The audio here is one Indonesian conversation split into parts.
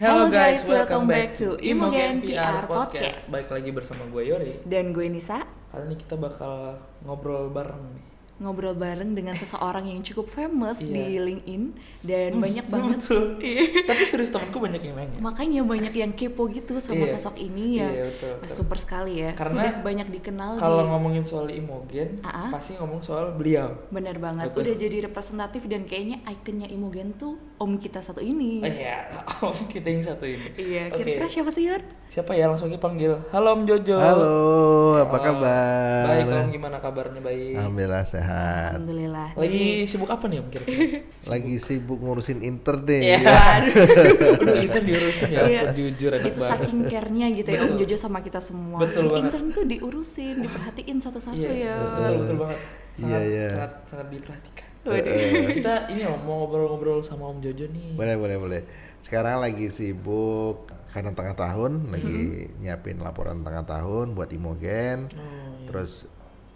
Halo guys, welcome back to Imogen PR Podcast. Baik lagi bersama gue Yori. Dan gue Nisa Kali ini kita bakal ngobrol bareng nih. ngobrol bareng dengan seseorang yang cukup famous Iya. di LinkedIn dan banyak banget Betul. Iya. Tapi serius temanku banyak yang nanya. makanya banyak yang kepo gitu sama Iya. sosok ini ya Iya, betul, betul. super sekali ya Karena sudah banyak dikenal Kalau di- ngomongin soal Imogen, ah. pasti ngomong soal beliau. bener banget Betul. udah jadi representatif dan kayaknya ikonnya Imogen tuh om kita satu ini Eh ya, om kita yang satu ini. iya kira-kira siapa sih Yor? Siapa ya langsung kita panggil? Halo Om Jojo. Halo, apa Oh, kabar? Baik, Om gimana kabarnya? Baik. Alhamdulillah sehat. Alhamdulillah Lagi sibuk apa nih Om kira-kira? Lagi sibuk ngurusin inter deh. Iya. Udah kita diurusin ya, Iya. jujur enak itu banget. saking care-nya gitu ya Om. Jojo sama kita semua Betul banget. intern tuh diurusin diperhatiin satu-satu Iya, ya betul betul banget. Iya, Sangat, iya. sangat, sangat diperhatikan. Waduh. kita ini Om mau ngobrol-ngobrol sama Om Jojo nih. Boleh, boleh, boleh. Sekarang lagi sibuk karena tengah tahun, lagi nyiapin laporan tengah tahun buat Imogen. Oh, iya. Terus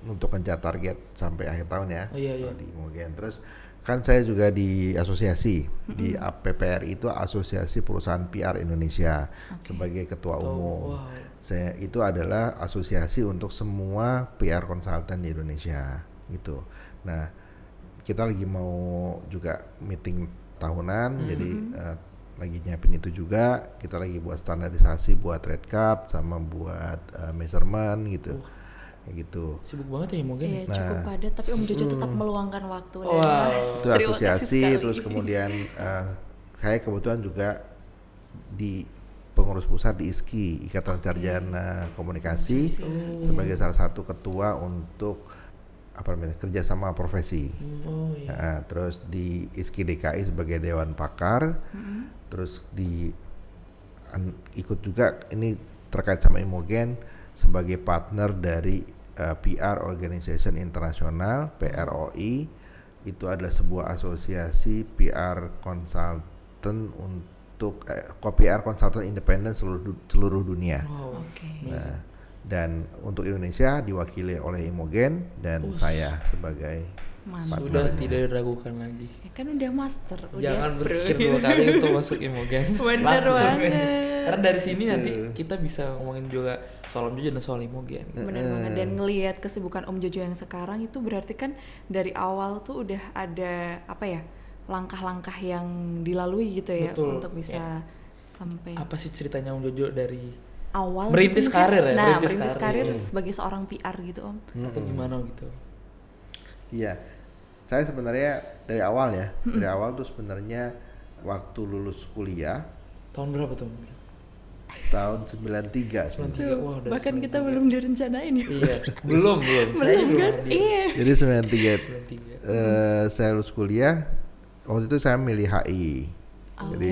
untuk ngejar target sampai akhir tahun ya. Oh, iya, iya. Di Imogen. Terus kan saya juga di asosiasi di APPR itu Asosiasi Perusahaan PR Indonesia sebagai ketua umum. wow. Saya itu adalah asosiasi untuk semua PR konsultan di Indonesia gitu. Nah, kita lagi mau juga meeting tahunan, jadi eh, lagi nyiapin itu juga. Kita lagi buat standarisasi buat red card sama buat eh, measurement gitu, kayak gitu. Sibuk banget ya Imogen. Iya ya? cukup Nah. padat tapi Om Jojo tetap meluangkan waktu dan Wow. Itu asosiasi, terus kemudian eh, saya kebetulan juga di pengurus pusat di ISKI Ikatan Sarjana Komunikasi sebagai salah satu ketua untuk apa namanya kerjasama profesi. Oh iya. Nah, terus di ISKI DKI sebagai dewan pakar, terus di an- ikut juga ini terkait sama Imogen sebagai partner dari eh, PR Organization Internasional PROI itu adalah sebuah asosiasi PR consultant untuk eh, PR consultant independen seluruh seluruh dunia. Wow. Oke. Nah, dan untuk Indonesia diwakili oleh Imogen dan Us. saya sebagai Mantap. Sudah tidak diragukan lagi. Ya kan udah master, udah Jangan pro. berpikir dua kali untuk masuk Imogen. Bener banget. Karena dari sini nanti kita bisa ngomongin juga soal Om Jojo dan soal Imogen. Bener banget dan ngelihat kesibukan Om Jojo yang sekarang itu berarti kan dari awal tuh udah ada apa ya langkah-langkah yang dilalui gitu ya Betul, untuk bisa sampai Apa sih ceritanya Om Jojo dari awal Merintis gitu karir ya, Nah, merintis merintis, karir. karir sebagai seorang PR gitu Om. atau gimana gitu? Iya, saya sebenarnya dari awal ya, dari awal tuh sebenarnya waktu lulus kuliah Tahun berapa tuh? Om? tahun 93 sebenarnya. 93. Wah, dari Bahkan kita 93. belum direncanain ya. Iya, belum belum. Saya belum kan? Iya. Jadi 93 93. eh, saya lulus kuliah, waktu itu saya milih HI. Jadi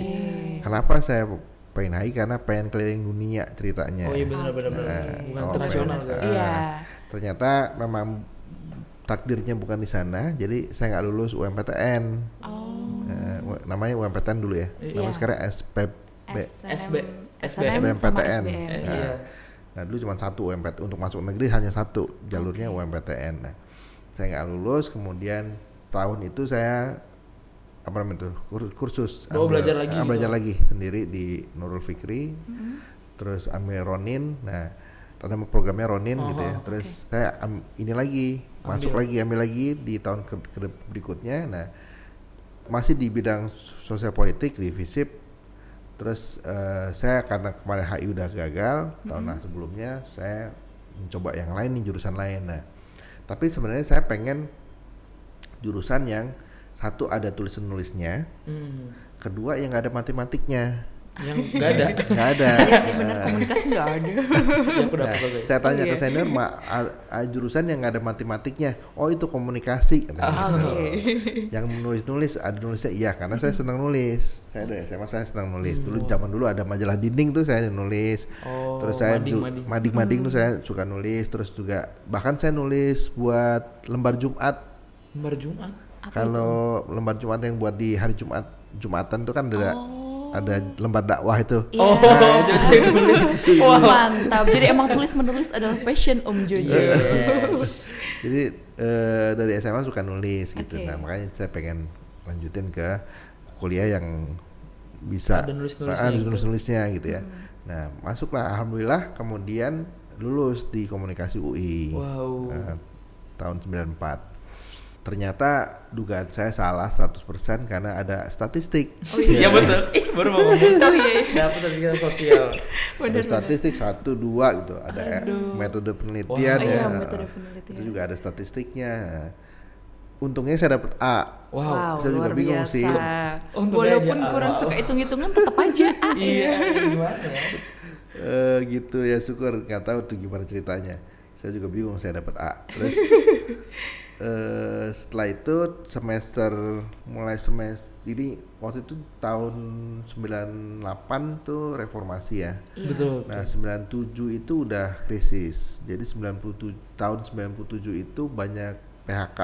kenapa saya pengen HI karena pengen keliling dunia ceritanya. Oh iya benar benar benar. Bukan oh, internasional kan? eh, Iya. Ternyata memang takdirnya bukan di sana, jadi saya nggak lulus UMPTN. Oh. W- namanya UMPTN dulu ya. Nama Iya. sekarang SPB. SB, sama SBMPTN. SBM. Nah, iya. Nah dulu cuma satu UMPTN untuk masuk negeri hanya satu jalurnya UMPTN. Nah saya nggak lulus, kemudian tahun itu saya apa namanya itu kur- kursus Oh, belajar lagi ah, gitu? belajar lagi sendiri di Nurul Fikri, terus ambil Ronin. Nah nama programnya Ronin Oh, gitu ya. oke. Terus saya am- ini lagi masuk Ambil. lagi ambil lagi di tahun ke, ke- berikutnya. Nah masih di bidang sosial politik di FISIP Terus eh, saya karena kemarin HI udah gagal tahun nah sebelumnya saya mencoba yang lain nih jurusan lain. Nah, tapi sebenarnya saya pengen jurusan yang satu ada tulis nulisnya, Hmm. kedua yang nggak ada matematiknya, Yang enggak ada. nggak ada. Iya sih bener komunikasi nggak ada. Aku Nah, saya tanya ke Iya. senior, ma, a- a- jurusan yang nggak ada matematiknya, oh itu komunikasi. katanya. Oke. yang nulis-nulis ada nulisnya iya karena saya senang nulis saya dari SMA saya senang nulis dulu zaman dulu ada majalah dinding tuh saya nulis Oh, terus saya mading, ju- mading. mading-mading tuh saya suka nulis terus juga bahkan saya nulis buat lembar Jumat Lembar Jumat. Kalau lembar Jumat yang buat di hari Jumat Jumatan tuh kan ada Oh. ada lembar dakwah itu Iya. Oh. Wah, mantap. Jadi emang tulis menulis adalah passion Om Jojo. Jadi eh, dari SMA suka nulis gitu nah makanya saya pengen lanjutin ke kuliah yang bisa Ada nulis-nulisnya Ah, gitu. nulis-nulisnya gitu ya. Nah, masuklah alhamdulillah kemudian lulus di komunikasi UI. Wow. Nah, tahun 94. Ternyata dugaan saya salah 100% karena ada statistik. Iya betul. Ih, baru mau ngomong. Oh iya, iya. Dapat kita sosial. ada statistik satu dua gitu, ada metode penelitian Wow. ya. Iya, metode penelitian. Itu juga ada statistiknya. Untungnya saya dapat A. Wow. saya juga bingung biasa. sih. Untungnya Walaupun aja, kurang ah, suka wow. hitung-hitungan tetap aja ah. Iya, gimana ya? Eh gitu ya syukur nggak tahu tuh gimana ceritanya. Saya juga bingung saya dapat A. Terus eh setelah itu semester mulai semester jadi waktu itu tahun 98 tuh reformasi ya. Iya. Betul. Nah, 97 itu udah krisis. Jadi 97 tahun 97 itu banyak PHK.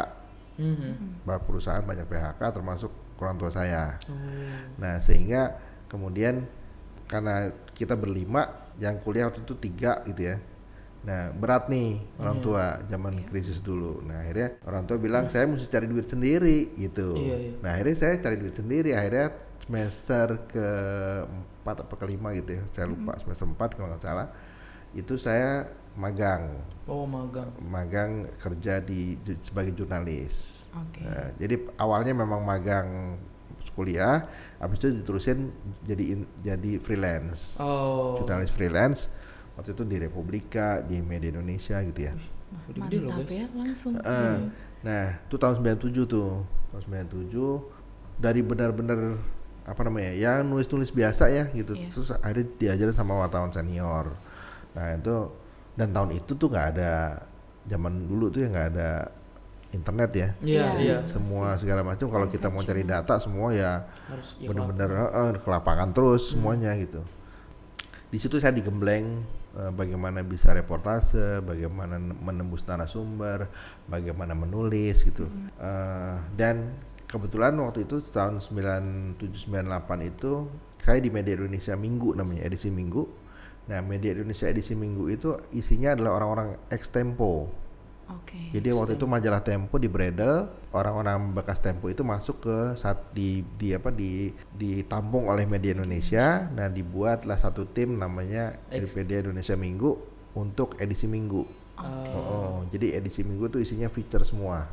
Mhm. Bah, perusahaan banyak PHK termasuk orang tua saya. Oh. Nah, sehingga kemudian karena kita berlima yang kuliah waktu itu tiga gitu ya. Nah, berat nih orang tua zaman krisis dulu. Nah, akhirnya orang tua bilang saya mesti cari duit sendiri gitu. Iya, iya. Nah, akhirnya saya cari duit sendiri. Akhirnya semester ke empat apa kelima gitu ya. Saya lupa semester 4 kalau nggak salah. Itu saya magang, Oh, magang. magang kerja di sebagai jurnalis. Oke. Nah, jadi awalnya memang magang kuliah, habis itu diterusin jadi in- jadi freelance, Oh. jurnalis freelance. Waktu itu di Republika, di Media Indonesia gitu ya. Mantap guys. ya langsung. Eh, Nah, itu tahun 97 tuh. Tahun 97 dari benar-benar apa namanya? Ya nulis-nulis biasa ya gitu. Iya. Terus akhirnya diajarin sama wartawan senior. Nah, itu dan tahun itu tuh nggak ada zaman dulu tuh ya nggak ada internet ya. Iya, Iya. iya. Semua segala macam kalau kita mau cari data semua ya ya, benar-benar eh, ke lapangan terus semuanya gitu. Di situ saya digembleng bagaimana bisa reportase, bagaimana menembus narasumber, bagaimana menulis gitu. Eh, dan kebetulan waktu itu tahun 9798 itu saya di Media Indonesia Minggu namanya edisi Minggu. Nah, Media Indonesia edisi Minggu itu isinya adalah orang-orang ex Oke. Jadi waktu itu majalah Tempo di Bredel, orang-orang bekas Tempo itu masuk ke saat di di apa di ditampung oleh Media Indonesia. Nah, dibuatlah satu tim namanya Media Indonesia Minggu untuk edisi Minggu. Uh, Oh, oh, jadi edisi Minggu tuh isinya feature semua.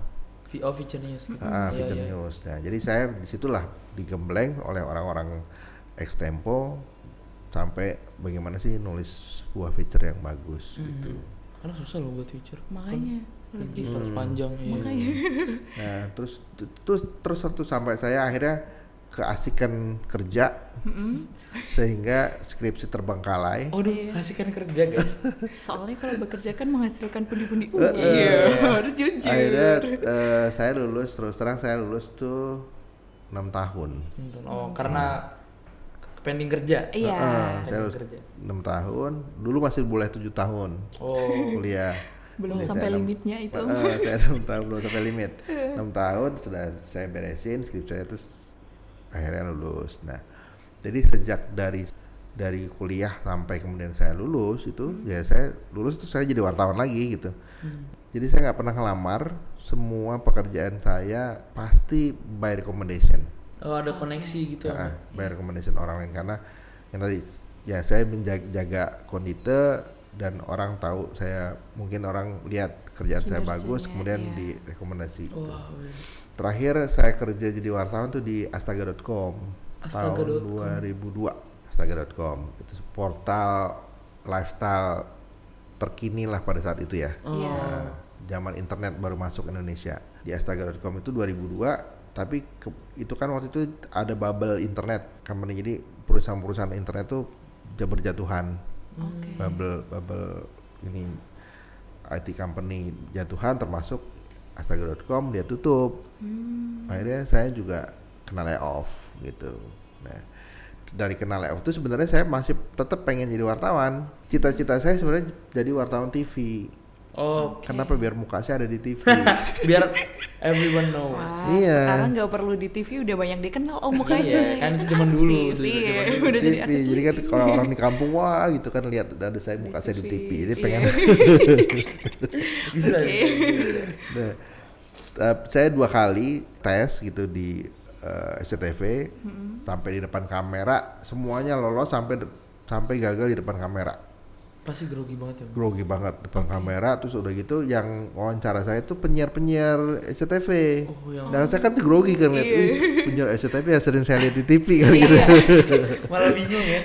VO feature news. Ah, Iya, feature iya. news. Nah, jadi saya di situlah digembleng oleh orang-orang ex Tempo sampai bagaimana sih nulis sebuah feature yang bagus Mhm. gitu. Karena susah loh buat feature. Makanya Kan lebih harus panjang ya. makanya. Nah, terus terus terus satu sampai saya akhirnya keasikan kerja sehingga skripsi terbengkalai. Oh, udah kasihkan kerja, guys. Soalnya kalau bekerja kan menghasilkan pundi-pundi uang. Iya, harus jujur. Akhirnya eh, saya lulus terus terang saya lulus tuh enam tahun. oh, karena pending kerja. Iya. Heeh, saya kerja. enam tahun. Dulu masih boleh tujuh tahun Oh. kuliah. Belum Jadi sampai limitnya itu. Eh, saya enam tahun belum sampai limit. Enam tahun sudah saya beresin skripsi saya terus akhirnya lulus. Nah, jadi sejak dari dari kuliah sampai kemudian saya lulus itu ya saya lulus itu saya jadi wartawan lagi gitu. Hmm. Jadi saya nggak pernah ngelamar. Semua pekerjaan saya pasti by recommendation. Oh, ada koneksi gitu. Ah, by recommendation orang lain karena yang tadi ya saya menjaga kondite dan orang tahu saya mungkin orang lihat kerjaan saya Kinerjanya, bagus kemudian iya. direkomendasi gitu. Wow. iya. Terakhir saya kerja jadi wartawan tuh di astaga.com tahun Astaga.com. 2002. Astaga.com itu portal lifestyle terkini lah pada saat itu ya. Iya. Nah, zaman internet baru masuk Indonesia. Di astaga.com itu 2002, tapi ke- itu kan waktu itu ada bubble internet company. Jadi perusahaan-perusahaan internet tuh berjatuhan. Oke. Bubble bubble ini IT company jatuhan termasuk astaga.com dia tutup. Hmm. Akhirnya saya juga kena layoff gitu. Nah, dari kena layoff itu sebenarnya saya masih tetap pengen jadi wartawan. Cita-cita saya sebenarnya jadi wartawan TV. Oh, Kenapa biar muka saya ada di TV? biar everyone know. Wah, Iya. sekarang nggak perlu di TV udah banyak dikenal oh mukanya. Iya, kan itu zaman dulu, iya, udah jadi TV. Jadi kan kalau orang di kampung wah gitu kan lihat ada saya muka saya di TV. Jadi Iya. pengen Bisa. Nah, tap- saya dua kali tes gitu di eh, SCTV sampai di depan kamera semuanya lolos sampai sampai gagal di depan kamera Pasti grogi banget ya. grogi banget depan kamera terus udah gitu yang wawancara saya itu penyiar-penyiar SCTV Oh, yang- dan saya kan grogi kan lihat "Wih, penyiar SCTV yang sering saya lihat di TV kan gitu. Malah bingung ya.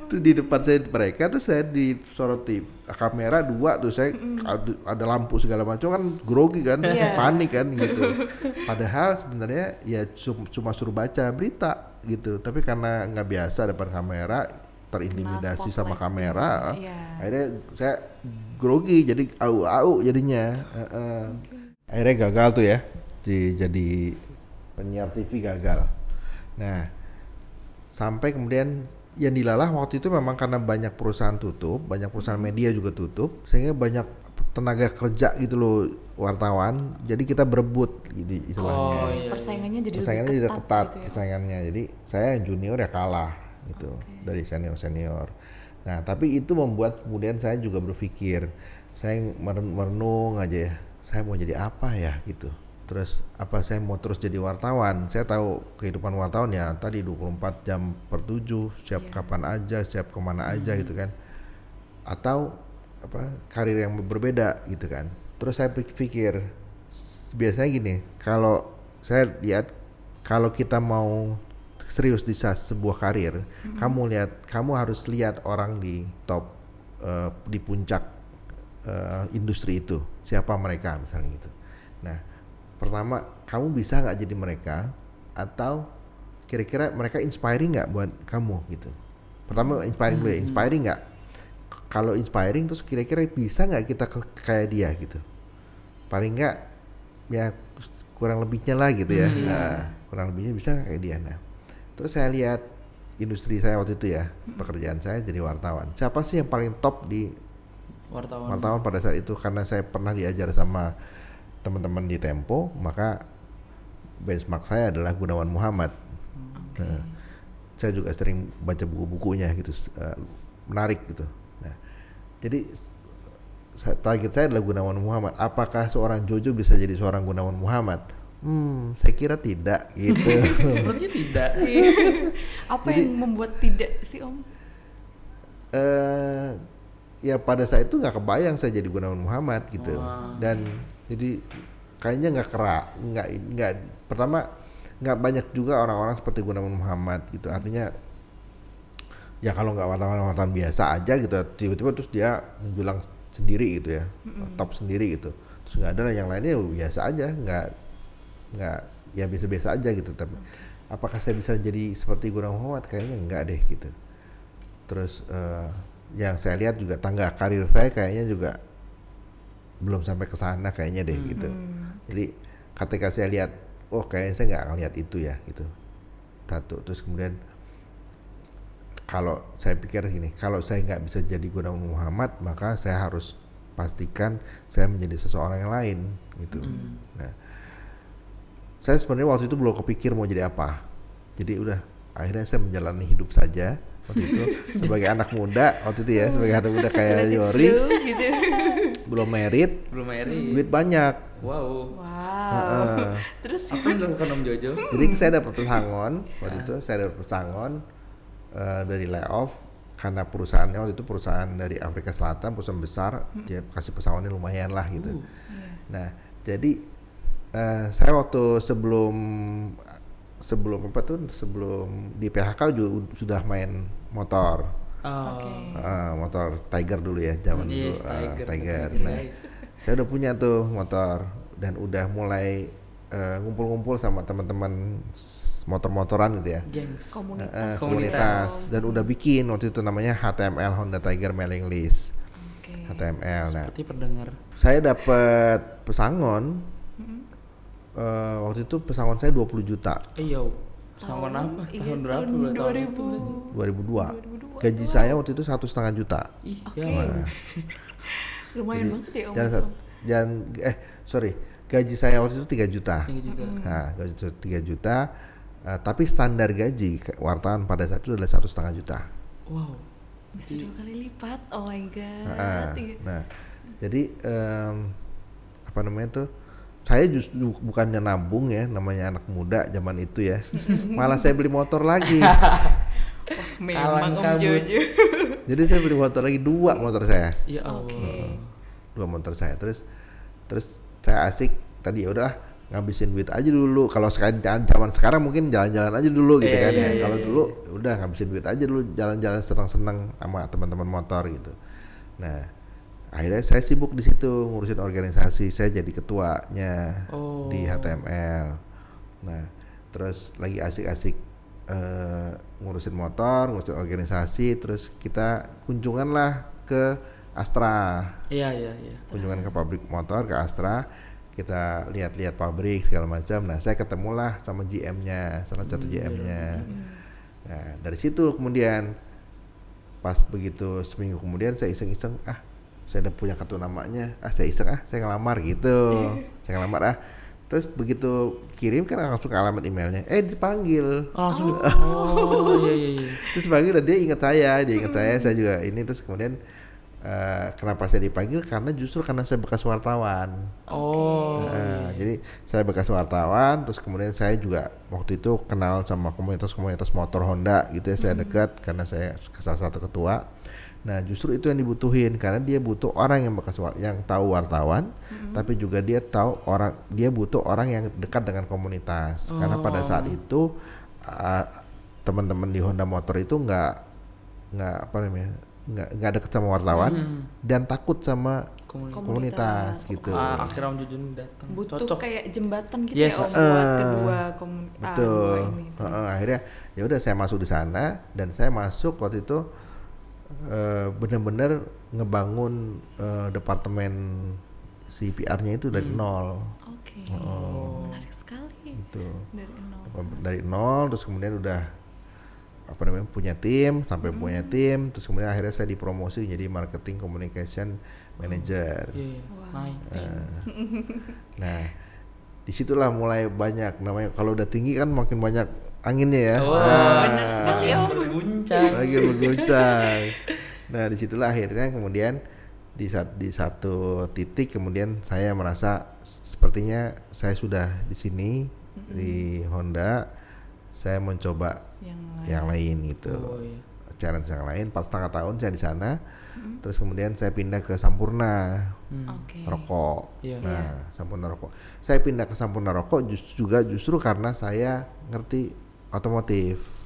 itu di depan saya mereka tuh saya di sorot TV kamera dua tuh saya ada, ada lampu segala macam kan grogi kan Iya. panik kan gitu. Padahal sebenarnya ya cum- cuma suruh baca berita gitu tapi karena nggak biasa depan kamera terintimidasi sama kamera Iya. akhirnya saya grogi jadi au au jadinya Heeh. akhirnya gagal tuh ya di jadi penyiar TV gagal nah sampai kemudian yang dilalah waktu itu memang karena banyak perusahaan tutup, banyak perusahaan media juga tutup, sehingga banyak tenaga kerja gitu loh wartawan. Jadi kita berebut gitu istilahnya. Oh, iya. Persaingannya jadi Persaingannya lebih tidak ketat, gitu ya. persaingannya. Jadi saya yang junior ya kalah gitu dari senior senior. Nah tapi itu membuat kemudian saya juga berpikir, saya meren- merenung aja ya, saya mau jadi apa ya gitu. Terus apa saya mau terus jadi wartawan? Saya tahu kehidupan wartawan ya tadi 24 jam per 7, siap Iya. kapan aja, siap ke mana aja gitu kan. Atau apa karir yang berbeda gitu kan. Terus saya pik- pikir biasanya gini, kalau saya lihat kalau kita mau serius di sebuah karir, kamu lihat kamu harus lihat orang di top eh, di puncak eh, industri itu, siapa mereka misalnya gitu. Nah, pertama kamu bisa nggak jadi mereka atau kira-kira mereka inspiring nggak buat kamu gitu. Pertama inspiring dulu ya, inspiring nggak? Kalau inspiring terus kira-kira bisa nggak kita ke- kayak dia gitu? Paling nggak ya kurang lebihnya lah gitu ya. Nah, kurang lebihnya bisa kayak dia. Nah, terus saya lihat industri saya waktu itu ya, pekerjaan saya jadi wartawan. Siapa sih yang paling top di Wartawan. wartawan pada saat itu? Karena saya pernah diajar sama teman-teman di Tempo maka benchmark saya adalah Gunawan Muhammad. Nah, saya juga sering baca buku-bukunya gitu eh, menarik gitu. Nah jadi target saya adalah Gunawan Muhammad. Apakah seorang Jojo bisa jadi seorang Gunawan Muhammad hmm saya kira tidak gitu. Sepertinya tidak. Apa yang membuat tidak sih Om? eh ya pada saat itu nggak kebayang saya jadi Gunawan Muhammad gitu. Wah. dan jadi kayaknya nggak kerak nggak nggak pertama nggak banyak juga orang-orang seperti Gunawan Muhammad gitu. Artinya ya kalau nggak wartawan-wartawan biasa aja gitu. Tiba-tiba terus dia menjulang sendiri gitu ya. Top sendiri gitu. Terus nggak ada yang lainnya ya biasa aja nggak nggak ya biasa-biasa aja gitu tapi apakah saya bisa jadi seperti Gunawan Muhammad? Kayaknya enggak deh gitu. Terus eh, yang saya lihat juga tangga karir saya kayaknya juga belum sampai ke sana kayaknya deh gitu. Jadi ketika saya lihat oh kayaknya saya nggak ngelihat itu ya gitu. Satu terus kemudian kalau saya pikir gini kalau saya nggak bisa jadi Gunawan Muhammad maka saya harus pastikan saya menjadi seseorang yang lain gitu. Nah saya sebenarnya waktu itu belum kepikir mau jadi apa jadi udah akhirnya saya menjalani hidup saja waktu itu sebagai anak muda waktu itu ya sebagai anak muda kayak Yori gitu. belum merit Belum married. duit banyak Wow. Wow. Heeh. Terus Apa yang dilakukan Om Jojo? jadi saya dapat pesangon waktu itu saya dapat pesangon eh, dari layoff karena perusahaannya waktu itu perusahaan dari Afrika Selatan perusahaan besar dia kasih pesangonnya lumayan lah gitu nah jadi eh, saya waktu sebelum sebelum apa tuh sebelum di PHK juga ud- sudah main motor Oh. Eh, motor Tiger dulu ya zaman Yes, dulu eh, Tiger, Tiger. Tiger, Nah, saya udah punya tuh motor dan udah mulai eh, ngumpul-ngumpul sama teman-teman motor-motoran gitu ya. Gengs. komunitas. Eh, Komunitas. komunitas dan udah bikin waktu itu namanya HTML Honda Tiger mailing list Oke. HTML. Nah, Seperti pendengar. saya dapat pesangon eh, waktu itu pesangon saya 20 juta yo. Sama apa? Iya, Tahun berapa? tahun Tahun 2000. 2002. Gaji saya waktu itu satu setengah juta. Ih, Oke. ya. Lumayan banget ya Om. Sat- dan eh sorry gaji saya waktu itu 3 juta. Tiga juta. Nah, gaji itu 3 juta. eh, tapi standar gaji wartawan pada saat itu adalah satu setengah juta. Wow. Bisa dua kali lipat. Oh my god. Ah, Iya. nah, jadi em, apa namanya tuh? Saya justru bukannya nabung ya namanya anak muda zaman itu ya malah saya beli motor lagi Memang Om kabut. Jojo. jadi saya beli motor lagi dua motor saya Ya Allah. Oke. dua motor saya terus terus saya asik tadi ya udah ngabisin duit aja dulu kalau sekarang zaman sekarang mungkin jalan-jalan aja dulu gitu Iya, kan ya iya, kalau iya, dulu udah ngabisin duit aja dulu jalan-jalan senang-senang sama teman-teman motor gitu nah akhirnya saya sibuk di situ ngurusin organisasi saya jadi ketuanya Oh. di HTML nah terus lagi asik-asik eh, ngurusin motor ngurusin organisasi terus kita kunjungan lah ke Astra. Iya iya iya. kunjungan ke pabrik motor ke Astra. Kita lihat-lihat pabrik segala macam. Nah saya ketemulah sama GM-nya salah satu GM-nya nah dari situ kemudian pas begitu seminggu kemudian saya iseng-iseng ah saya udah punya kartu namanya. Ah saya iseng ah saya ngelamar gitu. Saya ngelamar ah. Terus begitu kirim kan langsung ke alamat emailnya. Eh dipanggil. Oh, langsung oh iya iya iya. terus dipanggil dan dia ingat saya dia ingat saya saya juga ini. Terus kemudian eh, kenapa saya dipanggil? Karena justru karena saya bekas wartawan. Oh. Nah, jadi saya bekas wartawan terus kemudian saya juga waktu itu kenal sama komunitas-komunitas motor Honda gitu ya saya dekat karena saya salah satu ketua nah justru itu yang dibutuhin karena dia butuh orang yang bekas yang tahu wartawan tapi juga dia tahu orang dia butuh orang yang dekat dengan komunitas karena pada saat itu uh, teman-teman di Honda Motor itu nggak nggak apa namanya nggak nggak deket sama wartawan Hmm. dan takut sama Komunikasi. komunitas gitu Ah, akhirnya Om Jujun datang. Butuh Cocok. kayak jembatan gitu Yes. ya Om buat Eh, kedua komun ah, betul dua ini. Heeh, akhirnya ya udah saya masuk di sana dan saya masuk waktu itu eh, benar-benar ngebangun eh, departemen si PR-nya itu dari nol Oke. Oh. Menarik sekali. itu Dari nol. dari nol terus kemudian udah apa namanya punya tim sampai punya tim terus kemudian akhirnya saya dipromosi jadi marketing communication manager Iya, iya. Naik. nah di situlah mulai banyak namanya kalau udah tinggi kan makin banyak anginnya ya Wah, Nah, benar sekali, berguncang. lagi berguncang. Nah di situlah akhirnya kemudian di saat di satu titik kemudian saya merasa sepertinya saya sudah di sini di Honda saya mencoba Yang lain. yang lain gitu Oh iya. challenge yang lain empat setengah tahun saya di sana terus kemudian saya pindah ke Sampurna Hmm. Oke. rokok Iya. nah Sampurna rokok saya pindah ke Sampurna rokok juga justru karena saya ngerti otomotif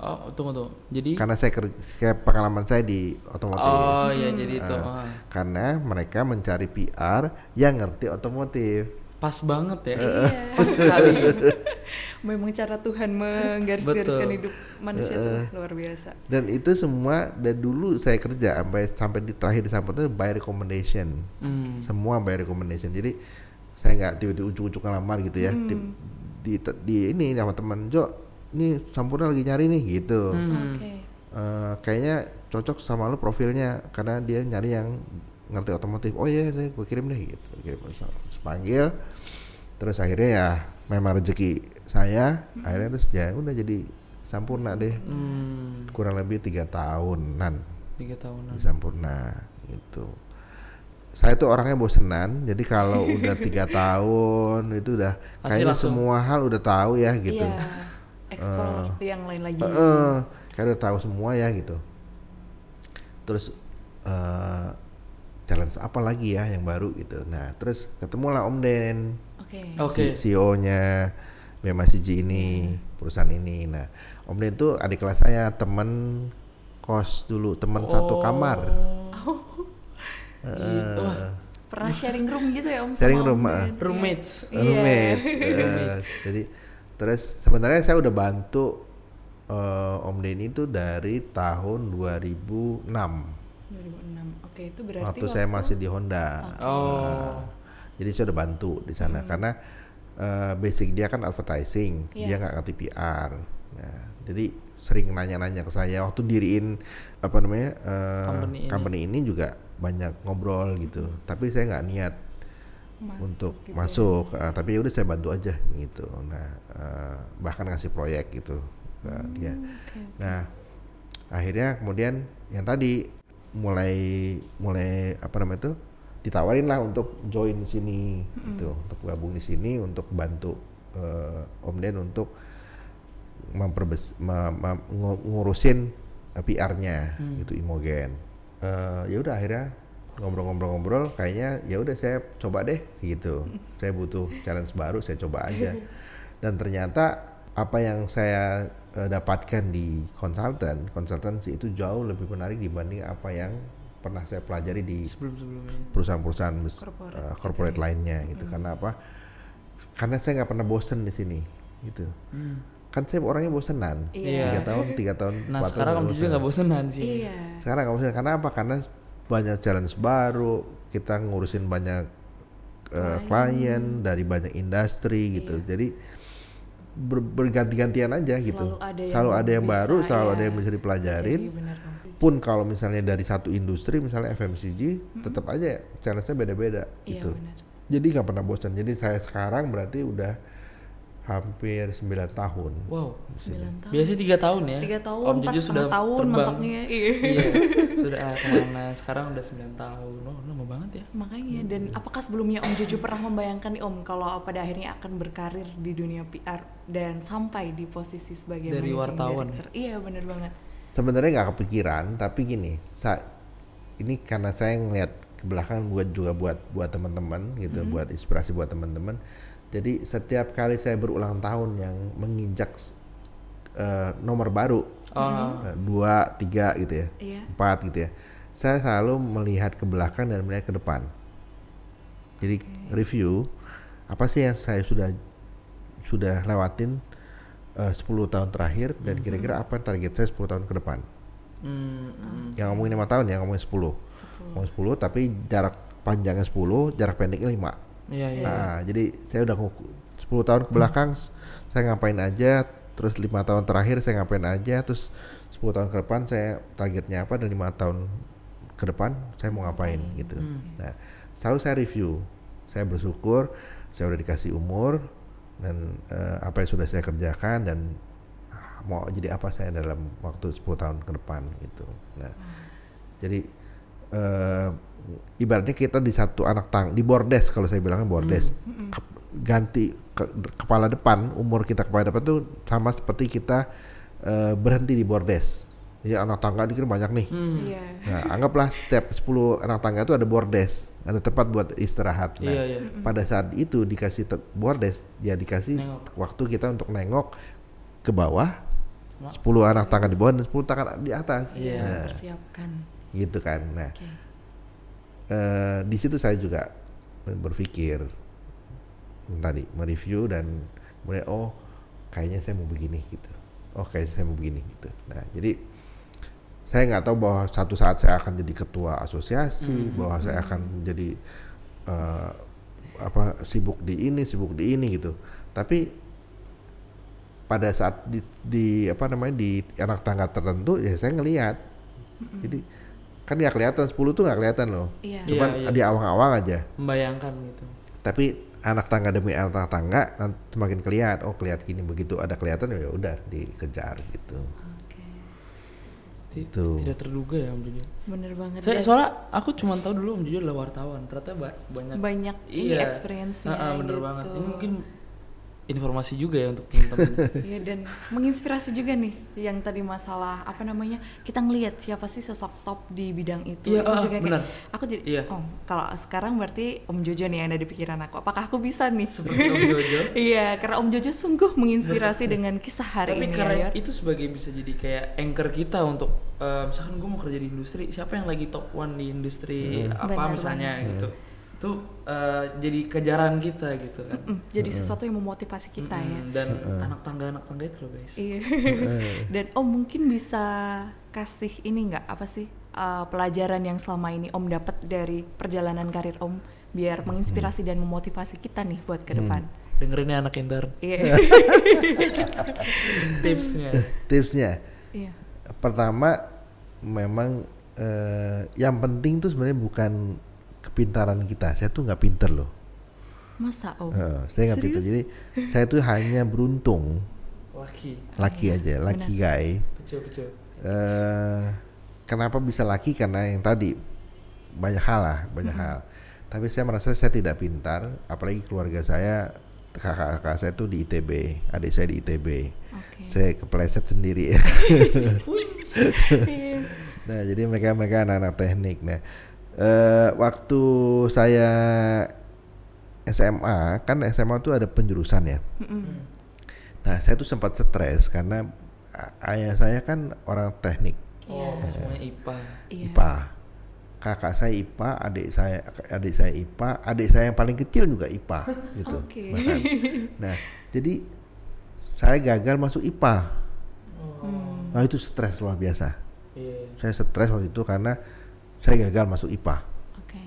Oh, tunggu tunggu. Jadi karena saya kerja kayak pengalaman saya di otomotif Oh iya jadi itu. Ah. karena mereka mencari PR yang ngerti otomotif Pas banget ya. Iya. Pas sekali. Memang cara Tuhan menggaris-gariskan hidup manusia tuh luar biasa. dan itu semua dari dulu saya kerja sampai sampai di terakhir di itu by recommendation Hmm. semua by recommendation jadi saya nggak tiba-tiba ujuk-ujuk ngelamar gitu ya di, di, di ini sama teman Jo ini Sampurna lagi nyari nih gitu. Hmm. Oke. Eh, kayaknya cocok sama lu profilnya karena dia nyari yang ngerti otomotif. Oh iya saya gue kirim deh gitu. Kirim sepanggil terus akhirnya ya memang rezeki saya akhirnya terus ya udah jadi sampurna deh. Hmm. kurang lebih tiga tahunan. Tiga tahunan. di sampurna gitu. Saya tuh orangnya bosenan jadi kalau udah tiga tahun itu udah kayaknya langsung- semua hal udah tahu ya gitu Iya. Explore yang lain lagi. Heeh, kayak udah tahu semua ya gitu. Terus eh challenge apa lagi ya yang baru gitu. Nah, terus ketemulah Om Den, Oke. Oke. CEO-nya BMCG ini, perusahaan ini. Nah, Om Den tuh adik kelas saya, temen kos dulu, teman satu kamar. Gitu. Wah, Pernah sharing room gitu ya Om? Sharing sama room, Om ah. Ben? roommates. Iya. Roommates. eh, jadi terus sebenarnya saya udah bantu eh, Om Den itu dari tahun 2006. 2006. Oke, itu berarti waktu saya masih di Honda. Oh. Nah, jadi saya udah bantu di sana karena eh, basic dia kan advertising, Iya. dia nggak ngerti PR. Nah, jadi sering nanya-nanya ke saya waktu diriin apa namanya eh, Company ini. company ini juga banyak ngobrol gitu. Tapi saya nggak niat Masuk untuk gitu ya. masuk, eh, tapi udah saya bantu aja gitu. Nah, eh, bahkan ngasih proyek gitu dia. Hmm, Oke. Nah, akhirnya kemudian yang tadi mulai mulai apa namanya itu ditawarin lah untuk join di sini gitu untuk gabung di sini untuk bantu eh, Om Den untuk memperbes ma- ma- ngu- ngurusin PR-nya gitu Imogen. Eh, ya udah akhirnya ngobrol-ngobrol-ngobrol kayaknya ya udah saya coba deh gitu. Saya butuh challenge baru, saya coba aja. Dan ternyata apa yang saya eh, dapatkan di konsultan, konsultansi itu jauh lebih menarik dibanding apa yang pernah saya pelajari di perusahaan-perusahaan Corporate. uh, corporate lainnya gitu. Karena apa? Karena saya nggak pernah bosen di sini gitu. Kan saya orangnya bosenan. Iya. tiga tahun tiga tahun nah empat tahun sekarang nggak om juga nggak bosenan sih. Iya. sekarang nggak bosen. Karena apa? Karena banyak challenge baru kita ngurusin banyak uh, klien dari banyak industri gitu jadi ber- berganti-gantian aja gitu ada yang selalu ada yang bisa, baru selalu ya. ada yang bisa dipelajarin Jadi benar pun kalau misalnya dari satu industri misalnya FMCG tetap aja challenge-nya beda-beda Iya gitu. benar. Jadi nggak pernah bosan. Jadi saya sekarang berarti udah hampir 9 tahun. wow 9 tahun. biasanya tiga tahun ya Tiga tahun, om Jojo sudah setengah tahun terbang mentoknya. Iya. iya sudah ah, ke mana sekarang udah 9 tahun oh lama banget ya Makanya dan apakah sebelumnya Om Jojo pernah membayangkan nih Om kalau pada akhirnya akan berkarir di dunia PR dan sampai di posisi sebagai Dari wartawan director? Iya benar banget. Sebenarnya nggak kepikiran, tapi gini, sa ini karena saya ngeliat ke belakang buat juga buat buat teman-teman gitu, buat inspirasi buat teman-teman. Jadi setiap kali saya berulang tahun yang menginjak eh, nomor baru, oh eh, dua, tiga gitu ya, Iya. empat gitu ya. Saya selalu melihat ke belakang dan melihat ke depan. Jadi review apa sih yang saya sudah sudah lewatin eh, 10 tahun terakhir dan kira-kira apa yang target saya 10 tahun ke depan. hmm, hmm. Yang ngomongin lima tahun ya ngomongin 10. Ngomongin 10 tapi jarak panjangnya 10, jarak pendeknya 5. Iya iya Nah, jadi saya udah nguku 10 tahun ke belakang s- saya ngapain aja, terus lima tahun terakhir saya ngapain aja, terus 10 tahun ke depan saya targetnya apa dan lima tahun ke depan saya mau ngapain gitu. Nah, selalu saya review. Saya bersyukur saya udah dikasih umur dan eh, apa yang sudah saya kerjakan dan ah, mau jadi apa saya dalam waktu 10 tahun ke depan gitu. Nah, jadi eh, ibaratnya kita di satu anak tang di bordes kalau saya bilangnya bordes Kep- ganti ke- kepala depan umur kita kepala depan tuh sama seperti kita eh, berhenti di bordes jadi anak tangga dikira banyak nih Hmm. Iya. nah anggaplah setiap 10 anak tangga itu ada bordes ada tempat buat istirahat nah iya iya pada saat itu dikasih bordes ya dikasih Nengok. waktu kita untuk nengok ke bawah Sama. 10 anak tangga di bawah dan 10 tangan di atas Iya. nah Persiapkan. gitu kan nah Oke. Eh, di situ saya juga berpikir tadi mereview dan mulai oh kayaknya saya mau begini gitu. Oh kayaknya saya mau begini gitu. Nah jadi saya nggak tahu bahwa satu saat saya akan jadi ketua asosiasi bahwa saya akan jadi eh, apa sibuk di ini sibuk di ini gitu. Tapi pada saat di, di apa namanya di anak tangga tertentu ya saya ngelihat. Jadi kan nggak kelihatan 10 tuh nggak kelihatan loh Iya. Iya, cuman iya. di awang-awang aja membayangkan gitu tapi anak tangga demi anak tangga nanti semakin kelihatan oh kelihatan gini begitu ada kelihatan ya udah dikejar gitu Oke. Tuh. tidak terduga ya om Jojo Bener banget. saya soalnya aku cuma tahu dulu om Jojo adalah wartawan ternyata ba- banyak banyak iya experience-nya Ah, ah, bener gitu. banget ini mungkin informasi juga ya untuk teman-teman. Iya dan menginspirasi juga nih yang tadi masalah apa namanya kita ngelihat siapa sih sosok top di bidang itu. Iya, itu ah, juga kayak benar. aku jadi Iya. oh kalau sekarang berarti Om Jojo nih yang ada di pikiran aku. Apakah aku bisa nih? Seperti om Jojo? Iya karena Om Jojo sungguh menginspirasi dengan kisah hari tapi ini karena ya. itu sebagai bisa jadi kayak anchor kita untuk eh, misalkan gue mau kerja di industri siapa yang lagi top one di industri apa Benar misalnya gitu itu eh, jadi kejaran kita gitu kan. Mm, jadi sesuatu yang memotivasi kita ya. Mm, dan anak tangga anak tangga itu loh guys. Iya. Dan Om mungkin bisa kasih ini nggak? Apa sih uh, pelajaran yang selama ini Om dapat dari perjalanan karir Om biar menginspirasi dan memotivasi kita nih buat ke depan. dengerin ya anak Iya. tipsnya. Tipsnya. Iya. pertama memang eh, yang penting tuh sebenarnya bukan kepintaran kita saya tuh nggak pinter loh Masa Om? Eh, saya nggak pinter jadi saya tuh hanya beruntung laki laki aja laki guy pecel pecel eh kenapa bisa laki karena yang tadi banyak hal lah banyak hal Tapi saya merasa saya tidak pintar, apalagi keluarga saya kakak-kakak saya tuh di ITB, adik saya di ITB. Oke. Saya kepleset sendiri. Iya. nah, jadi mereka mereka anak-anak teknik. Nah, eh, waktu saya SMA, kan SMA tuh ada penjurusan ya. Mm-mm. Nah, saya tuh sempat stres karena ayah saya kan orang teknik Oh, Iya. semuanya IPA. Iya. IPA. Kakak saya IPA, adik saya adik saya IPA, adik saya yang paling kecil juga IPA gitu. Oke. bahkan. Nah, jadi saya gagal masuk IPA. Hmm. Nah, itu stres luar biasa. Iya. Saya stres waktu itu karena saya gagal masuk IPA Oke.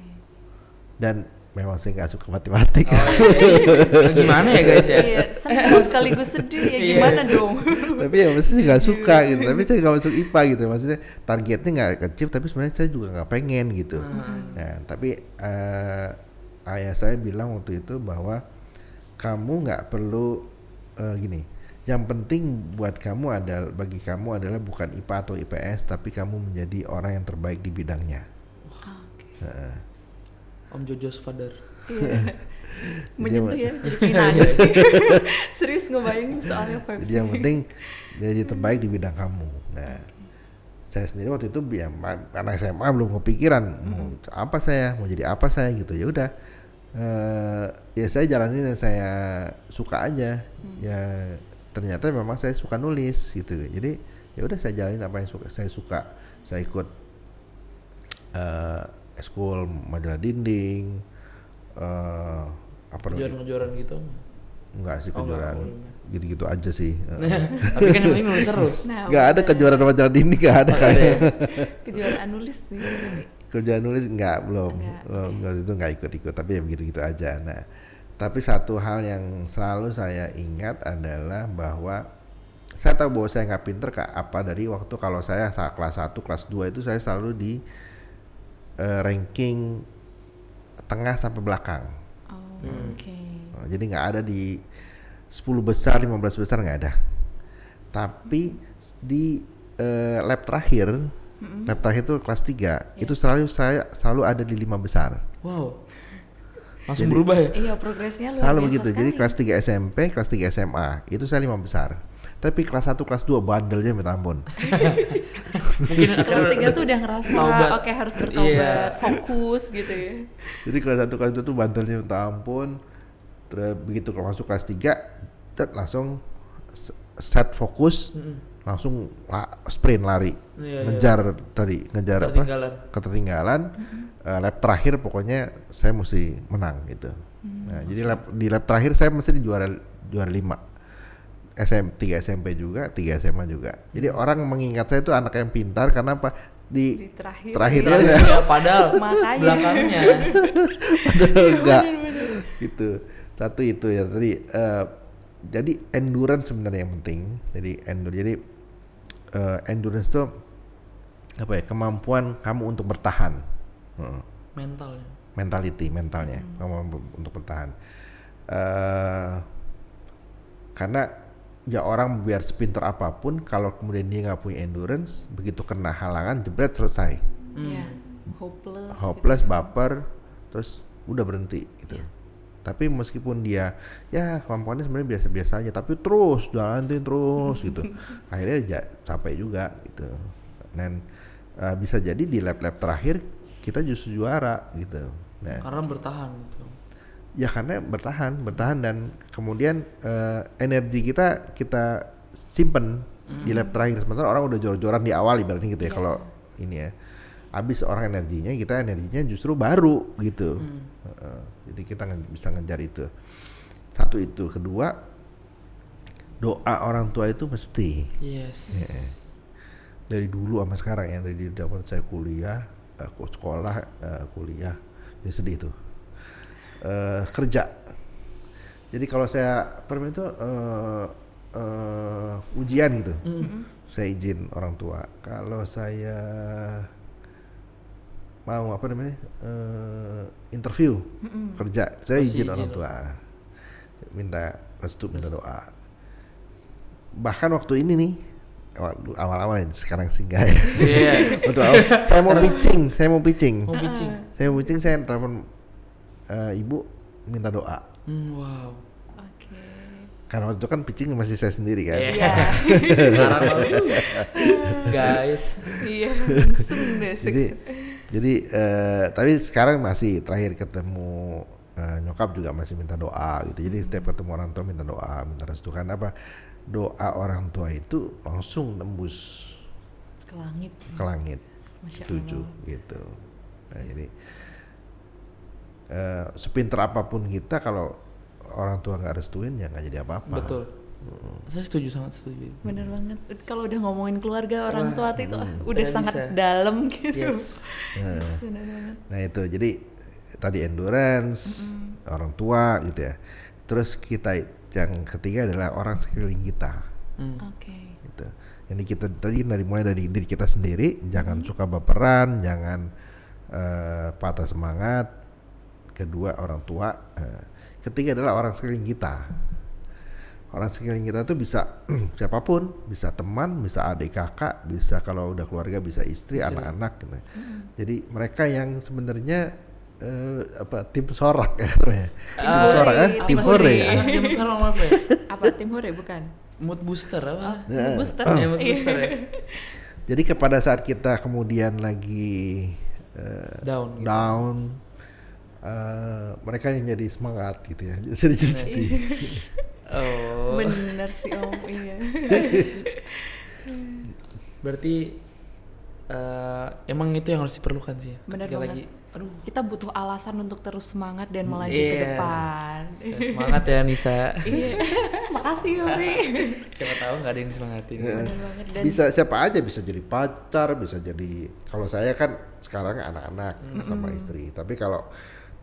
dan memang saya nggak suka matematik. Oh, iya. Nah, gimana ya guys ya? Iya, senang sekaligus sedih ya Iya. gimana dong? tapi ya mesti nggak suka gitu. Tapi saya nggak masuk IPA gitu. Maksudnya targetnya nggak kecil, tapi sebenarnya saya juga nggak pengen gitu. Nah, tapi eh, ayah saya bilang waktu itu bahwa kamu nggak perlu eh, gini. Yang penting buat kamu adalah bagi kamu adalah bukan IPA atau IPS, tapi kamu menjadi orang yang terbaik di bidangnya. Oke. Heeh. Om Jojo's father. Iya. Menyentuh yang- ya, jadi pengen sih. Serius ngebayangin soalnya vibes. Jadi yang penting jadi terbaik di bidang kamu. Nah, saya sendiri waktu itu ya anak SMA belum kepikiran mau apa saya, mau jadi apa saya gitu. Ya udah, eh, ya saya jalanin yang saya suka aja. Ya ternyata memang saya suka nulis gitu. Jadi ya udah saya jalanin apa yang suka saya suka. Saya ikut eh school majalah dinding. eh apa namanya? Kejuaraan-kejuaraan gitu. Enggak sih Oh, kejuaraan oh, gitu-gitu aja sih. Tapi kan yang penting nulis terus. Nah, Gak ada kejuaraan majalah dinding gak ada Oh, kayak ya? kejuaraan nulis sih. ini. kerjaan nulis nggak belum Enggak, belum itu nggak ikut-ikut tapi ya begitu-gitu aja nah tapi satu hal yang selalu saya ingat adalah bahwa saya tahu bahwa saya nggak pinter kak apa dari waktu kalau saya saat kelas 1 kelas 2 itu saya selalu di eh, ranking tengah sampai belakang Oh, Hmm. oke. Nah, jadi nggak ada di 10 besar 15 besar nggak ada tapi di eh, lab terakhir lab terakhir itu kelas 3 itu selalu saya selalu ada di lima besar Wow. Langsung Jadi- berubah ya? Iya, progresnya luar selalu begitu jadi sekali. kelas 3 SMP kelas 3 SMA itu saya lima besar tapi kelas 1 kelas 2 bandelnya minta ampun Mungkin kelas akhirnya tiga tuh udah ngerasa oke harus bertobat, Iya. fokus gitu ya. jadi kelas 1 kelas 2 tuh bandelnya minta ampun terus begitu kalau masuk kelas 3 tet, langsung set fokus langsung la- sprint lari. Iya, iya. ngejar tadi ngejar apa? Ketertinggalan. ketertinggalan. Eh, lap terakhir pokoknya saya mesti menang gitu. Nah jadi lap, di lap terakhir saya mesti di juara juara lima. SM 3 SMP juga 3 SMA juga. Jadi orang mengingat saya itu anak yang pintar karena apa? Di, Di terakhir. terakhirnya Iya, ya iya, padahal Makanya. belakangnya. padahal enggak. gitu. Satu itu ya tadi eh, jadi endurance sebenarnya yang penting. Jadi endur jadi eh, endurance itu apa ya kemampuan kamu untuk bertahan Heeh. Mentalnya. mentality mentalnya kemampuan untuk bertahan eh karena ya orang biar sepintar apa pun kalau kemudian dia nggak punya endurance begitu kena halangan jebret selesai Iya. Hopeless. hopeless gitu. baper terus udah berhenti gitu tapi meskipun dia ya kemampuannya sebenarnya biasa-biasa aja tapi terus jalanin terus gitu. Akhirnya ja- capek juga gitu. Dan eh, bisa jadi di lap-lap terakhir kita justru juara gitu. Nah. Karena bertahan gitu. ya karena bertahan bertahan dan kemudian eh, energi kita kita simpen di lap terakhir. Sementara orang udah jor-joran di awal ibaratnya gitu ya Iya. kalau ini ya. Habis orang energinya kita energinya justru baru gitu. Heeh. Jadi kita bisa ngejar itu. Satu itu. Kedua doa orang tua itu mesti. Yes. Ya. dari dulu sama sekarang ya dari dapat saya kuliah eh, ku- sekolah eh, kuliah. Jadi sedih tuh. Eh, kerja. Jadi kalau saya pernah itu eh, eh, ujian gitu. Saya izin orang tua. Kalau saya mau apa namanya eh, interview kerja saya izin izin orang lo. tua minta restu minta doa bahkan waktu ini nih awal- awal-awal ini sekarang sih enggak ya Iya. Waktu awal, saya mau pitching saya mau pitching Mau pitching. saya mau pitching saya telepon eh, ibu minta doa. Hmm, wow. Oke. Karena waktu itu kan pitching masih saya sendiri kan. Iya. Iya. Sekarang malu. Guys. Iya. Langsung deh. jadi jadi eh, tapi sekarang masih terakhir ketemu eh, nyokap juga masih minta doa gitu. Jadi setiap ketemu orang tua minta doa, minta restu kan apa? Doa orang tua itu langsung tembus ke langit. ke langit. Masya Allah. gitu. Nah, jadi eh, sepinter apa pun kita kalau orang tua nggak restuin ya nggak jadi apa-apa. Betul. Saya setuju sangat setuju. Bener banget. Kalau udah ngomongin keluarga orang Wah, tua itu ah, hmm. udah Udah sangat bisa. dalam gitu. Yes. Nah. Nah itu jadi tadi endurance orang tua gitu ya. Terus kita yang ketiga adalah orang sekeliling kita. Hmm. Oke. Gitu. Jadi kita tadi dari mulai dari diri kita sendiri, jangan suka baperan, jangan eh, patah semangat. Kedua orang tua. eh, ketiga adalah orang sekeliling kita. Orang sekeliling kita tuh bisa siapa pun, bisa teman, bisa adik kakak, bisa kalau udah keluarga bisa istri, anak-anak gitu. Jadi mereka yang sebenarnya eh, apa tim sorak ya namanya. Tim sorak kan? Tim Tim hore. zaman sekarang apa ya? Apa tim hore bukan? Mood booster apa? Ya. Booster. Ya, mood booster ya. Jadi kepada saat kita kemudian lagi eh, Down. Gitu. down, eh, mereka yang jadi semangat gitu ya. Jadi sedih. Oh. Bener sih om. Iya. Berarti eh, emang itu yang harus diperlukan sih. ya, Bener banget. lagi aduh Kita butuh alasan untuk terus semangat dan melaju ke Iya. depan. ya, semangat ya Nisa. Iya. Makasih Yuri. Siapa tahu nggak ada yang disemangatin. Bener banget dan bisa siapa aja bisa jadi pacar, bisa jadi kalau saya kan sekarang anak-anak sama istri. Tapi kalau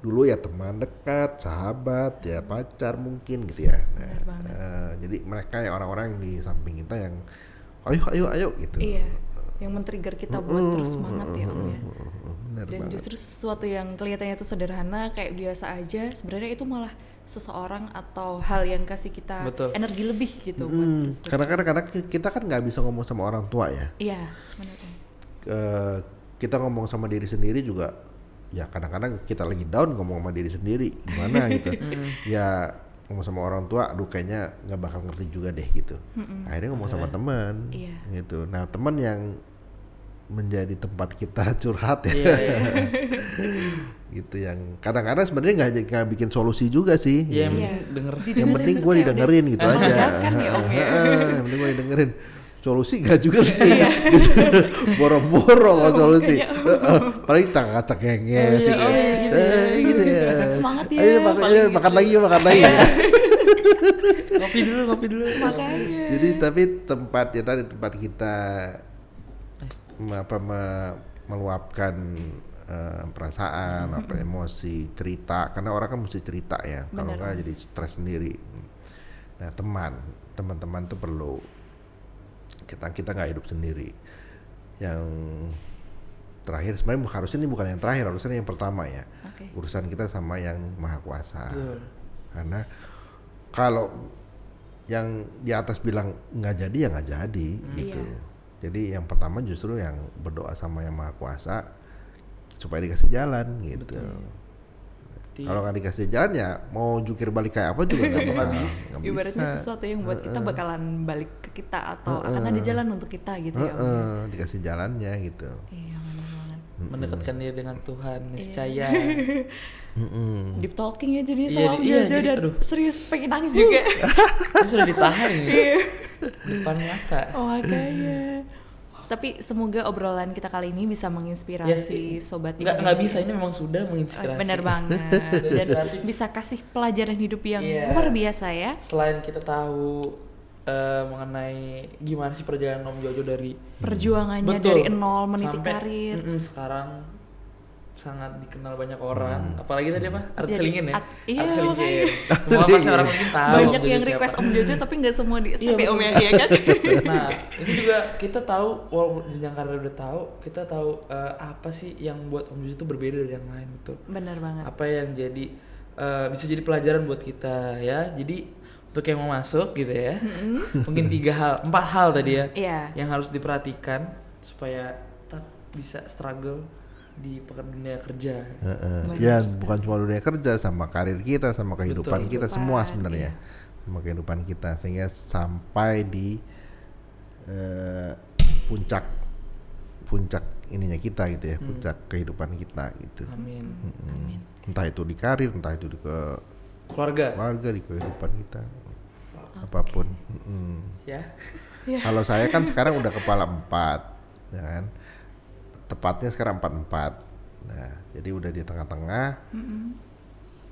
dulu ya teman dekat, sahabat, ya pacar mungkin gitu ya. Nah, eh, jadi mereka ya orang-orang yang di samping kita yang ayo ayo ayo gitu. Iya. Yang men-trigger kita buat terus semangat ya om ya. Bener Dan banget. justru sesuatu yang kelihatannya itu sederhana kayak biasa aja, sebenarnya itu malah seseorang atau hal yang kasih kita Betul. energi lebih gitu Hmm, ber- karena kadang kadang kita kan nggak bisa ngomong sama orang tua ya. Iya, benar. Eh, kita ngomong sama diri sendiri juga ya kadang-kadang kita lagi down ngomong sama diri sendiri gimana gitu ya ngomong sama orang tua aduh kayaknya nggak bakal ngerti juga deh gitu akhirnya ngomong sama teman Iya. gitu nah teman yang menjadi tempat kita curhat ya Iya, iya. gitu yang kadang-kadang sebenarnya nggak nggak bikin solusi juga sih Iya, yang Iya. penting denger. yang penting gue didengerin gitu aja ya, Om, ya. yang penting gue didengerin solusi gak juga sih. Boro-boro kalau solusi Heeh, paling cak-cak ngenges iya, gitu. oh, iya, gitu Eh, gitu ya. Semangat ya, ayo makan, ayo, gitu. makan lagi yuk, makan lagi. Ngopi dulu, ngopi dulu. Makanya. jadi tapi tempat ya tadi tempat kita apa me- meluapkan eh, perasaan apa emosi cerita. Karena orang kan mesti cerita ya. Kalau Om. jadi stres sendiri. Nah teman. Teman-teman tuh perlu kita kita nggak hidup sendiri. Yang terakhir sebenarnya harusnya ini bukan yang terakhir harusnya yang pertama ya. Oke. urusan kita sama yang maha kuasa. Betul. karena kalau yang di atas bilang nggak jadi ya nggak jadi gitu. Iya. jadi yang pertama justru yang berdoa sama yang maha kuasa supaya dikasih jalan gitu. Berarti- kalau nggak dikasih jalan ya mau jukir balik kayak apa juga nggak bakal nggak Ibaratnya bisa. sesuatu yang buat kita bakalan balik ke kita atau akan ada jalan untuk kita gitu ya. Om, ya. Heeh, dikasih jalannya gitu Iya, benar banget. mendekatkan diri dengan Tuhan niscaya Mm-mm. Deep talking ya jadi Iya, sama Om iya, jadi- dan aduh. serius pengen nangis juga. sudah ditahan ini Iya. depan mata Oh, makanya. Tapi semoga obrolan kita kali ini bisa menginspirasi sobat nggak ini. nggak bisa ini memang sudah menginspirasi Bener banget dan bisa kasih pelajaran hidup yang Iya. luar biasa ya. selain kita tahu eh, mengenai gimana sih perjalanan Om Jojo dari Perjuangannya Betul. dari nol meniti Sampai, karir. mm-mm, sekarang sangat dikenal banyak orang. Apalagi tadi apa? Artis selingin ya? iya, artis selingin. semua pasti orang mungkin tahu Banyak Jojo yang siapa. request Om Jojo tapi nggak semua di Iya, sampai Om yang iya kan. nah ini juga kita tahu walaupun jenjang karir udah tahu kita tahu eh, apa sih yang buat Om Jojo itu berbeda dari yang lain betul. Bener banget. apa yang jadi eh, bisa jadi pelajaran buat kita ya. Jadi untuk yang mau masuk gitu ya mungkin tiga hal empat hal tadi ya Iya. yang harus diperhatikan supaya tetap bisa struggle di dunia kerja. Heeh. Banyak ya sekali. bukan cuma dunia kerja sama karir kita sama kehidupan Betul. kita semua Kehidupan, sebenarnya sama kehidupan kita sehingga sampai di eh, puncak puncak ininya kita gitu ya puncak kehidupan kita gitu Amin. Amin. entah itu di karir entah itu di ke Keluarga. keluarga di kehidupan kita apa pun Mm-mm. Ya. kalau saya kan sekarang udah kepala empat ya kan tepatnya sekarang empat empat nah jadi udah di tengah-tengah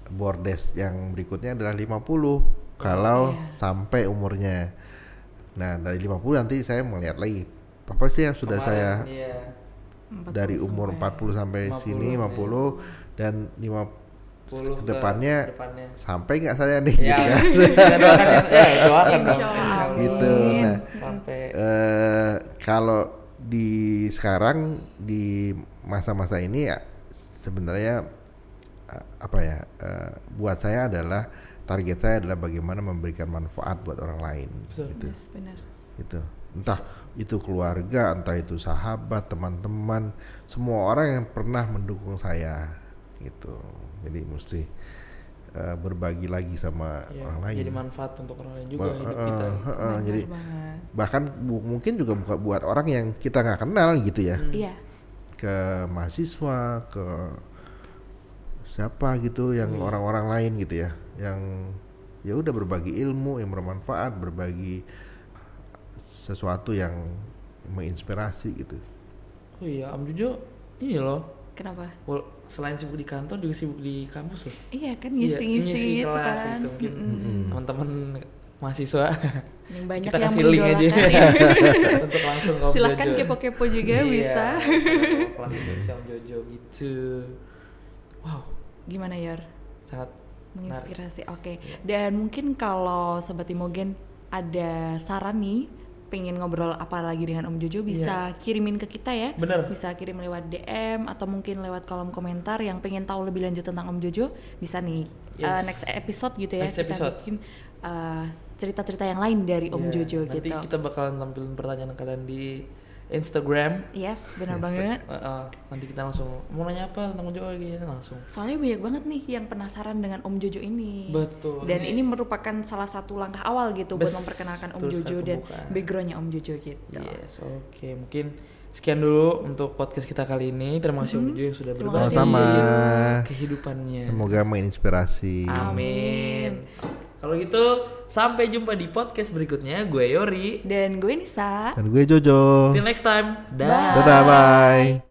bordes yang berikutnya adalah 50 kalau Iya. sampai umurnya nah dari 50 nanti saya melihat lagi apa sih yang sudah saya Kemarin, Iya. 40 dari umur sampai- 40 sampai 50, sini iya. 50 dan 50 Puluh ke ke depannya depannya. sampai nggak saya nih Ya, gitu kan doakan ya, ya, doakan Allah. Gitu, nah. Sampai eh kalau di sekarang di masa-masa ini ya sebenarnya eh, apa ya eh, buat saya adalah target saya adalah bagaimana memberikan manfaat buat orang lain Betul. gitu Yes, benar. gitu entah itu keluarga entah itu sahabat teman-teman semua orang yang pernah mendukung saya gitu jadi mesti eh, berbagi lagi sama ya, orang lain jadi manfaat untuk orang lain juga Ba- hidup kita. eh, eh, Benar jadi banget. bahkan bu- mungkin juga buka- buat orang yang kita nggak kenal gitu ya Hmm. Iya. ke mahasiswa ke siapa gitu yang Iya. orang-orang lain gitu ya yang ya udah berbagi ilmu yang bermanfaat berbagi sesuatu yang menginspirasi gitu Oh iya, Om Jojo ini loh. Kenapa? Selain sibuk di kantor juga sibuk di kampus loh. Iya kan Iya, ngisi-ngisi gitu kelas kan. gitu. Mungkin Mm-mm. teman-teman mahasiswa Yang banyak kita yang kasih link aja mengidolakan. untuk langsung ke Silahkan Jojo. kepo-kepo juga Iya, bisa. langsung kelas si Om Jojo gitu. Wow, Gimana Yor? sangat Menginspirasi. Oke. Iya. Dan mungkin kalau sobat Imogen ada saran nih pengen ngobrol apa lagi dengan Om Jojo bisa kirimin ke kita ya. Iya. Bener. Bisa kirim lewat DM atau mungkin lewat kolom komentar yang pengen tahu lebih lanjut tentang Om Jojo bisa nih Yes. uh, next episode gitu ya Next kita episode. bikin uh, cerita-cerita yang lain dari Om Iya, Jojo nanti gitu. kita bakalan tampilin pertanyaan kalian di Instagram. Yes, benar banget. Uh, uh, nanti kita langsung mau nanya apa tentang Om Jojo gini langsung. Soalnya banyak banget nih yang penasaran dengan Om Jojo ini. Betul. Dan ini merupakan salah satu langkah awal gitu buat Betul memperkenalkan Om Jojo dan backgroundnya Om Jojo gitu. Yes, oke. Mungkin sekian dulu untuk podcast kita kali ini. Terima kasih Om Jojo yang sudah berbagi sama kehidupannya. semoga menginspirasi Amin. Kalau gitu, sampai jumpa di podcast berikutnya. Gue Yori. Dan gue Nisa. dan gue Jojo Till next time. Dah. dadah bye